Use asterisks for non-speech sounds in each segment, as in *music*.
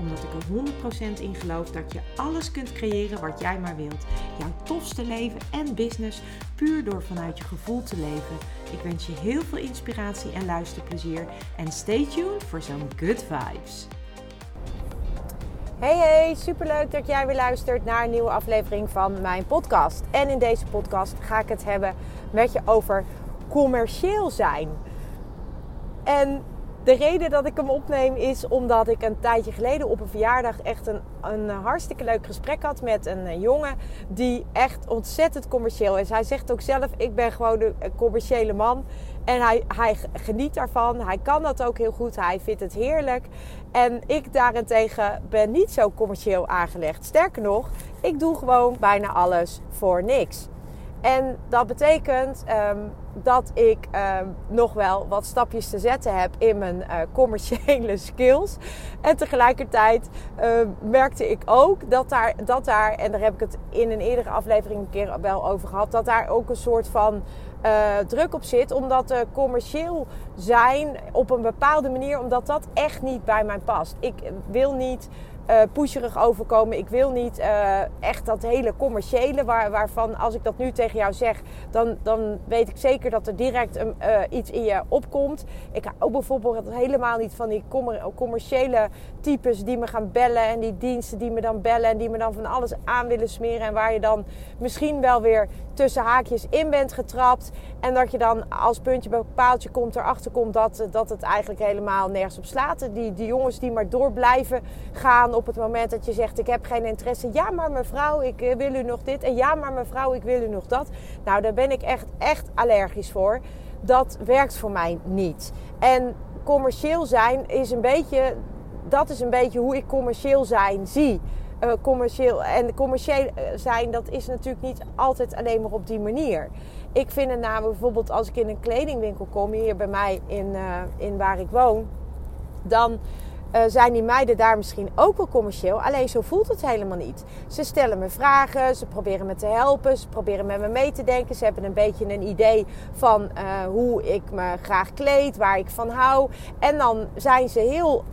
Omdat ik er 100% in geloof dat je alles kunt creëren wat jij maar wilt. Jouw tofste leven en business puur door vanuit je gevoel te leven. Ik wens je heel veel inspiratie en luisterplezier. En stay tuned voor zo'n good vibes. Hey hey, superleuk dat jij weer luistert naar een nieuwe aflevering van mijn podcast. En in deze podcast ga ik het hebben met je over commercieel zijn. En de reden dat ik hem opneem is omdat ik een tijdje geleden op een verjaardag echt een, een hartstikke leuk gesprek had met een eh, jongen die echt ontzettend commercieel is. Hij zegt ook zelf: Ik ben gewoon de commerciële man. En hij, hij geniet daarvan. Hij kan dat ook heel goed. Hij vindt het heerlijk. En ik daarentegen ben niet zo commercieel aangelegd. Sterker nog, ik doe gewoon bijna alles voor niks. En dat betekent um, dat ik um, nog wel wat stapjes te zetten heb in mijn uh, commerciële *laughs* skills. En tegelijkertijd uh, merkte ik ook dat daar, dat daar, en daar heb ik het in een eerdere aflevering een keer wel over gehad, dat daar ook een soort van uh, druk op zit. Omdat uh, commercieel zijn op een bepaalde manier, omdat dat echt niet bij mij past. Ik wil niet uh, overkomen. Ik wil niet uh, echt dat hele commerciële, waar, waarvan als ik dat nu tegen jou zeg, dan, dan weet ik zeker dat er direct een, uh, iets in je opkomt. Ik hou bijvoorbeeld helemaal niet van die commerciële types die me gaan bellen en die diensten die me dan bellen en die me dan van alles aan willen smeren en waar je dan misschien wel weer tussen haakjes in bent getrapt en dat je dan als puntje bij paaltje komt erachter komt dat, dat het eigenlijk helemaal nergens op slaat. Die, die jongens die maar door blijven gaan op het moment dat je zegt: Ik heb geen interesse. Ja, maar mevrouw, ik eh, wil u nog dit. En ja, maar mevrouw, ik wil u nog dat. Nou, daar ben ik echt, echt allergisch voor. Dat werkt voor mij niet. En commercieel zijn is een beetje. Dat is een beetje hoe ik commercieel zijn zie. Uh, commercieel. En commercieel eh, zijn, dat is natuurlijk niet altijd alleen maar op die manier. Ik vind het bijvoorbeeld als ik in een kledingwinkel kom, hier bij mij in, uh, in waar ik woon, dan zijn die meiden daar misschien ook wel commercieel. Alleen zo voelt het helemaal niet. Ze stellen me vragen, ze proberen me te helpen, ze proberen met me mee te denken. Ze hebben een beetje een idee van hoe ik me graag kleed, waar ik van hou. En dan zijn ze heel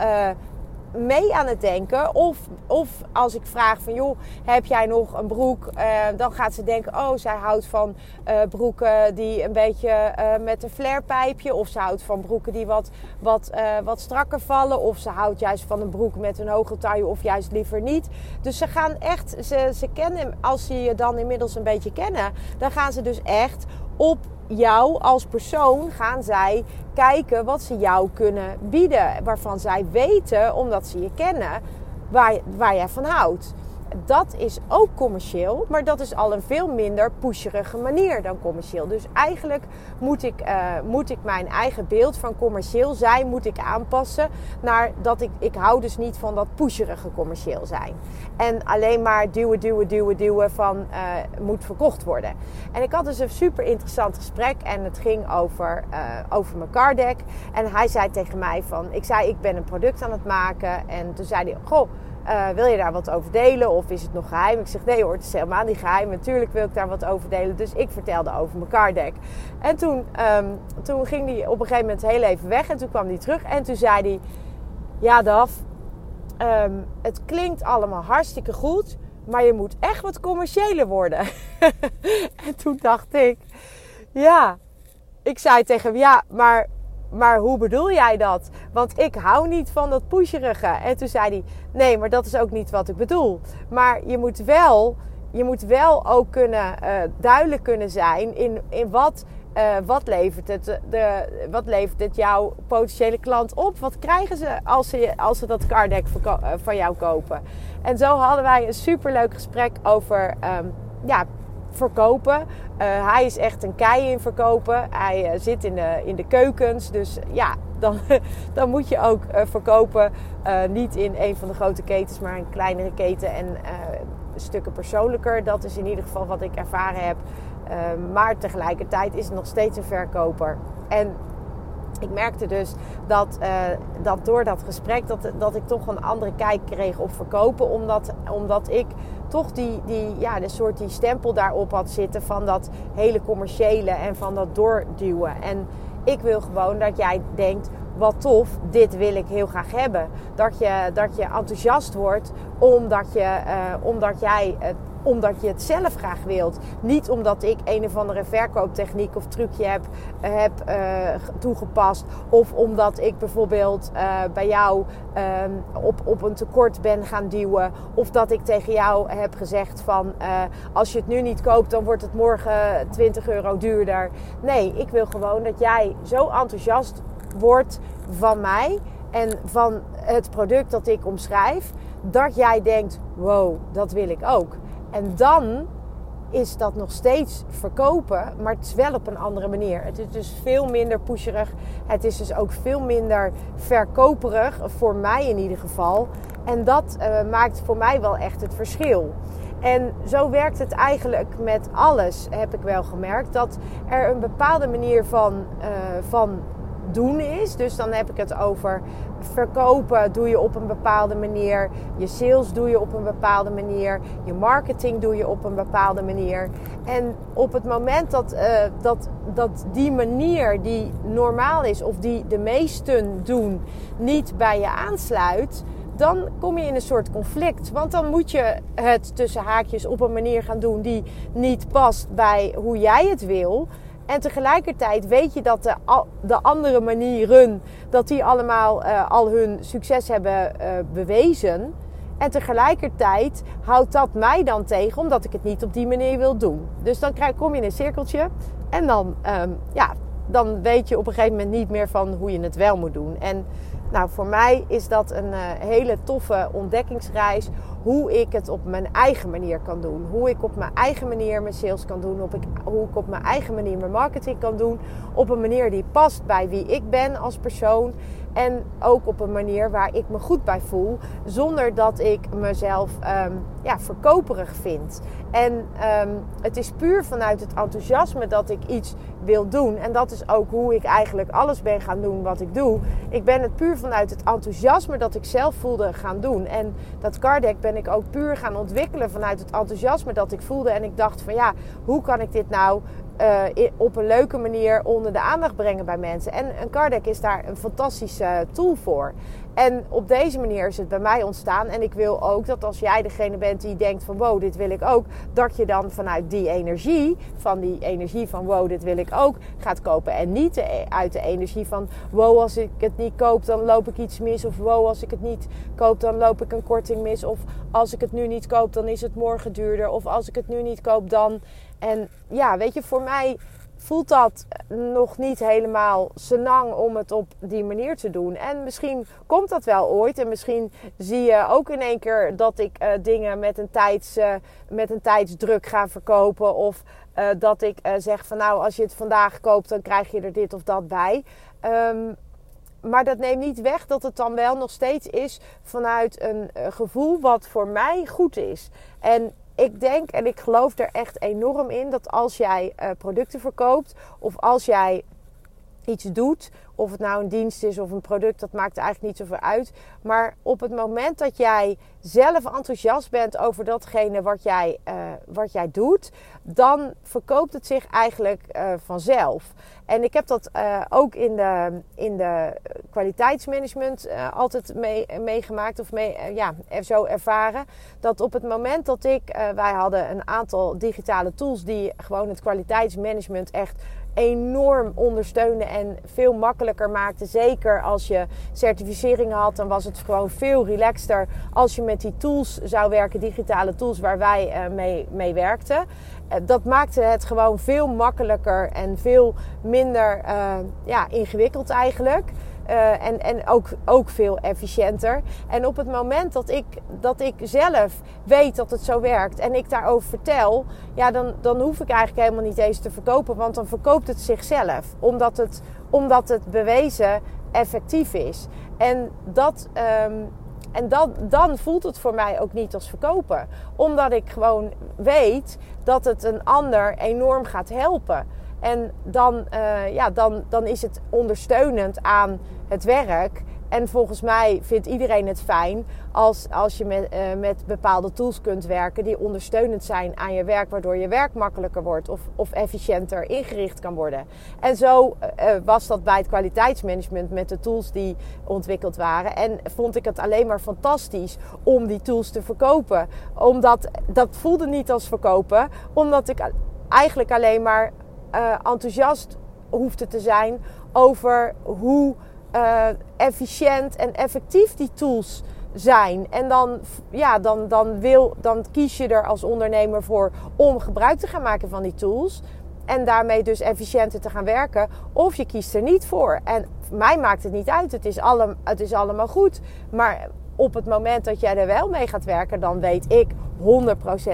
mee aan het denken. Of, of als ik vraag van joh, heb jij nog een broek? Uh, dan gaat ze denken, oh, zij houdt van uh, broeken die een beetje uh, met een flairpijpje. Of ze houdt van broeken die wat, wat, wat strakker vallen. Of ze houdt juist van een broek met een hoge taille of juist liever niet. Dus ze gaan echt, ze, ze kennen, als ze je dan inmiddels een beetje kennen, dan gaan ze dus echt op jou als persoon gaan zij kijken wat ze jou kunnen bieden. Waarvan zij weten, omdat ze je kennen, waar, waar jij van houdt dat is ook commercieel, maar dat is al een veel minder pusherige manier dan commercieel. Dus eigenlijk moet ik, uh, moet ik mijn eigen beeld van commercieel zijn, moet ik aanpassen naar dat ik, ik hou dus niet van dat pusherige commercieel zijn. En alleen maar duwen, duwen, duwen, duwen van uh, moet verkocht worden. En ik had dus een super interessant gesprek en het ging over, uh, over mijn card deck. En hij zei tegen mij van, ik zei ik ben een product aan het maken. En toen zei hij, goh uh, wil je daar wat over delen of is het nog geheim? Ik zeg nee hoor, het is helemaal niet geheim. Natuurlijk wil ik daar wat over delen. Dus ik vertelde over mijn card. En toen, um, toen ging hij op een gegeven moment heel even weg. En toen kwam hij terug. En toen zei hij... Ja Daf, um, het klinkt allemaal hartstikke goed. Maar je moet echt wat commerciëler worden. *laughs* en toen dacht ik... Ja, ik zei tegen hem... Ja, maar maar hoe bedoel jij dat? Want ik hou niet van dat pusherige. En toen zei hij, nee, maar dat is ook niet wat ik bedoel. Maar je moet wel, je moet wel ook kunnen, uh, duidelijk kunnen zijn in, in wat, uh, wat, levert het, de, wat levert het jouw potentiële klant op? Wat krijgen ze als ze, als ze dat card deck uh, van jou kopen? En zo hadden wij een superleuk gesprek over um, ja, verkopen. Uh, hij is echt een kei in verkopen. Hij uh, zit in de, in de keukens. Dus ja, dan, *laughs* dan moet je ook uh, verkopen. niet in een van de grote ketens, maar een kleinere keten. En stukken persoonlijker. Dat is in ieder geval wat ik ervaren heb. Ehm, maar tegelijkertijd is het nog steeds een verkoper. En ik merkte dus dat, dat door dat gesprek dat, dat ik toch een andere kijk kreeg op verkopen. Omdat, omdat ik toch die, die, ja, de soort die stempel daarop had zitten van dat hele commerciële en van dat doorduwen. En ik wil gewoon dat jij denkt, wat tof, dit wil ik heel graag hebben. Dat je, dat je enthousiast wordt omdat, je, uh, omdat jij het omdat je het zelf graag wilt. Niet omdat ik een of andere verkooptechniek of trucje heb, eh, heb uh, toegepast. Of omdat ik bijvoorbeeld uh, bij jou ehm, op, op een tekort ben gaan duwen. Of dat ik tegen jou heb gezegd van als je het nu niet koopt, dan wordt het morgen 20 euro duurder. Nee, ik wil gewoon dat jij zo enthousiast wordt van mij en van het product dat ik omschrijf. Dat jij denkt, wow, dat wil ik ook. En dan is dat nog steeds verkopen, maar het is wel op een andere manier. Het is dus veel minder pusherig. Het is dus ook veel minder verkoperig, voor mij in ieder geval. En dat uh, maakt voor mij wel echt het verschil. En zo werkt het eigenlijk met alles, heb ik wel gemerkt. Dat er een bepaalde manier van, uh, van doen is. Dus dan heb ik het over verkopen doe je op een bepaalde manier. Je sales doe je op een bepaalde manier. Je marketing doe je op een bepaalde manier. En op het moment dat, uh, dat, dat die manier die normaal is of die de meesten doen niet bij je aansluit dan kom je in een soort conflict. Want dan moet je het tussen haakjes op een manier gaan doen die niet past bij hoe jij het wil. En tegelijkertijd weet je dat de, de andere manieren, dat die allemaal uh, al hun succes hebben uh, bewezen. En tegelijkertijd houdt dat mij dan tegen, omdat ik het niet op die manier wil doen. Dus dan krijg, kom je in een cirkeltje en dan, um, ja, dan weet je op een gegeven moment niet meer van hoe je het wel moet doen. En nou, voor mij is dat een uh, hele toffe ontdekkingsreis hoe ik het op mijn eigen manier kan doen. Hoe ik op mijn eigen manier mijn sales kan doen. Op ik, hoe ik op mijn eigen manier mijn marketing kan doen. Op een manier die past bij wie ik ben als persoon. En ook op een manier waar ik me goed bij voel. Zonder dat ik mezelf um, ja, verkoperig vind. En um, het is puur vanuit het enthousiasme dat ik iets wil doen. En dat is ook hoe ik eigenlijk alles ben gaan doen wat ik doe. Ik ben het puur vanuit het enthousiasme dat ik zelf voelde gaan doen. En dat card ben ik ook puur gaan ontwikkelen vanuit het enthousiasme dat ik voelde. En ik dacht van ja, hoe kan ik dit nou uh, op een leuke manier onder de aandacht brengen bij mensen. En een card is daar een fantastische tool voor. En op deze manier is het bij mij ontstaan. En ik wil ook dat als jij degene bent die denkt van wow, dit wil ik ook. Dat je dan vanuit die energie, van die energie van wow, dit wil ik ook, gaat kopen. En niet de, uit de energie van wow, als ik het niet koop, dan loop ik iets mis. Of wow, als ik het niet koop, dan loop ik een korting mis. Of als ik het nu niet koop, dan is het morgen duurder. Of als ik het nu niet koop, dan. En ja, weet je, voor mij voelt dat nog niet helemaal senang om het op die manier te doen. En misschien komt dat wel ooit. En misschien zie je ook in één keer dat ik uh, dingen met een, tijds, uh, met een tijdsdruk ga verkopen. Of uh, dat ik zeg van nou, als je het vandaag koopt, dan krijg je er dit of dat bij. Um, maar dat neemt niet weg dat het dan wel nog steeds is vanuit een gevoel wat voor mij goed is. En ik denk en ik geloof er echt enorm in dat als jij uh, producten verkoopt of als jij iets doet, of het nou een dienst is of een product, dat maakt eigenlijk niet zoveel uit. Maar op het moment dat jij zelf enthousiast bent over datgene wat jij, uh, wat jij doet, dan verkoopt het zich eigenlijk uh, vanzelf. En ik heb dat uh, ook in de, in de kwaliteitsmanagement altijd mee, meegemaakt of mee, ja, zo ervaren. Dat op het moment dat ik, wij hadden een aantal digitale tools die gewoon het kwaliteitsmanagement echt enorm ondersteunen en veel makkelijker maakte. Zeker als je certificeringen had, dan was het gewoon veel relaxter als je met die tools zou werken, digitale tools waar wij uh, mee, werkten. Uh, dat maakte het gewoon veel makkelijker en veel minder uh, ja, ingewikkeld eigenlijk. En en ook, ook veel efficiënter. En op het moment dat ik, dat ik zelf weet dat het zo werkt en ik daarover vertel, ja, dan, dan hoef ik eigenlijk helemaal niet eens te verkopen, want dan verkoopt het zichzelf. Omdat het, omdat het bewezen effectief is. En dat. Um, En dat, dan voelt het voor mij ook niet als verkopen. Omdat ik gewoon weet dat het een ander enorm gaat helpen. En dan, uh, ja, dan, dan is het ondersteunend aan het werk. En volgens mij vindt iedereen het fijn als, als je met, uh, met bepaalde tools kunt werken die ondersteunend zijn aan je werk, waardoor je werk makkelijker wordt of, of efficiënter ingericht kan worden. En zo uh, was dat bij het kwaliteitsmanagement met de tools die ontwikkeld waren. En vond ik het alleen maar fantastisch om die tools te verkopen. Omdat dat voelde niet als verkopen, omdat ik eigenlijk alleen maar enthousiast hoefde te zijn over hoe uh, efficiënt en effectief die tools zijn. En dan, ja, dan, dan, wil, dan kies je er als ondernemer voor om gebruik te gaan maken van die tools. En daarmee dus efficiënter te gaan werken. Of je kiest er niet voor. En mij maakt het niet uit. Het is, alle, het is allemaal goed. Maar op het moment dat jij er wel mee gaat werken, dan weet ik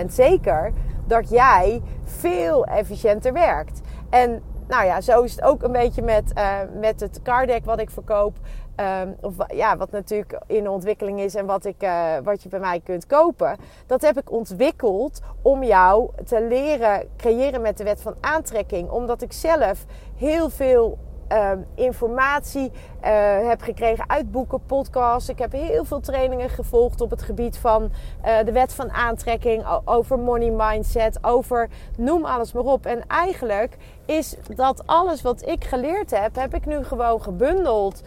100% zeker dat jij veel efficiënter werkt. En nou ja, zo is het ook een beetje met, uh, met het cardek wat ik verkoop. Um, of ja, wat natuurlijk in ontwikkeling is en wat, ik, uh, wat je bij mij kunt kopen. Dat heb ik ontwikkeld om jou te leren creëren met de wet van aantrekking. Omdat ik zelf heel veel uh, informatie uh, heb gekregen uit boeken, podcasts. Ik heb heel veel trainingen gevolgd op het gebied van uh, de wet van aantrekking, over money mindset, over noem alles maar op. En eigenlijk is dat alles wat ik geleerd heb, heb ik nu gewoon gebundeld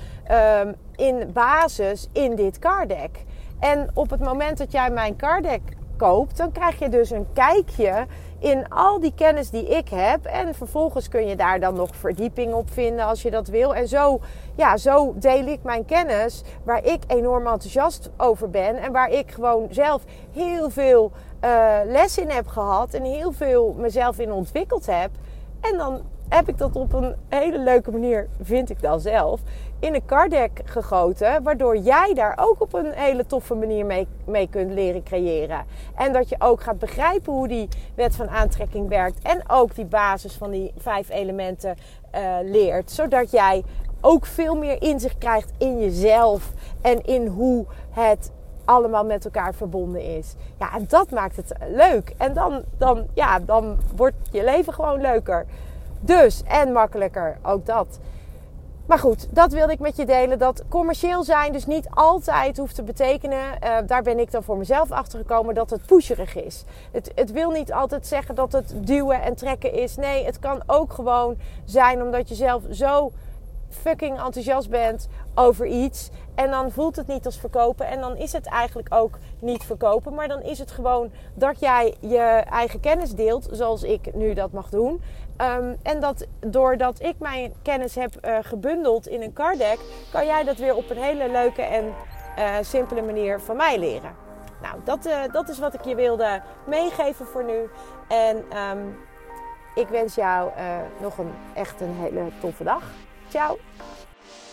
um, in basis in dit card deck. En op het moment dat jij mijn card deck koopt, dan krijg je dus een kijkje in al die kennis die ik heb. En vervolgens kun je daar dan nog verdieping op vinden als je dat wil. En zo, ja, zo deel ik mijn kennis waar ik enorm enthousiast over ben. En waar ik gewoon zelf heel veel uh, les in heb gehad. En heel veel mezelf in ontwikkeld heb. En dan heb ik dat op een hele leuke manier, vind ik dan zelf, in een card gegoten. Waardoor jij daar ook op een hele toffe manier mee, mee kunt leren creëren. En dat je ook gaat begrijpen hoe die wet van aantrekking werkt. En ook die basis van die vijf elementen uh, leert. Zodat jij ook veel meer inzicht krijgt in jezelf. En in hoe het allemaal met elkaar verbonden is. Ja, en dat maakt het leuk. En dan, dan, ja, dan wordt je leven gewoon leuker. Dus, en makkelijker, ook dat. Maar goed, dat wilde ik met je delen. Dat commercieel zijn dus niet altijd hoeft te betekenen. Uh, daar ben ik dan voor mezelf achter gekomen dat het pusherig is. Het, het wil niet altijd zeggen dat het duwen en trekken is. Nee, het kan ook gewoon zijn omdat je zelf zo fucking enthousiast bent over iets. En dan voelt het niet als verkopen. En dan is het eigenlijk ook niet verkopen. Maar dan is het gewoon dat jij je eigen kennis deelt. Zoals ik nu dat mag doen. Um, en dat doordat ik mijn kennis heb uh, gebundeld in een card deck, kan jij dat weer op een hele leuke en uh, simpele manier van mij leren. Nou, dat, uh, dat is wat ik je wilde meegeven voor nu. En um, ik wens jou nog een echt een hele toffe dag. Ciao!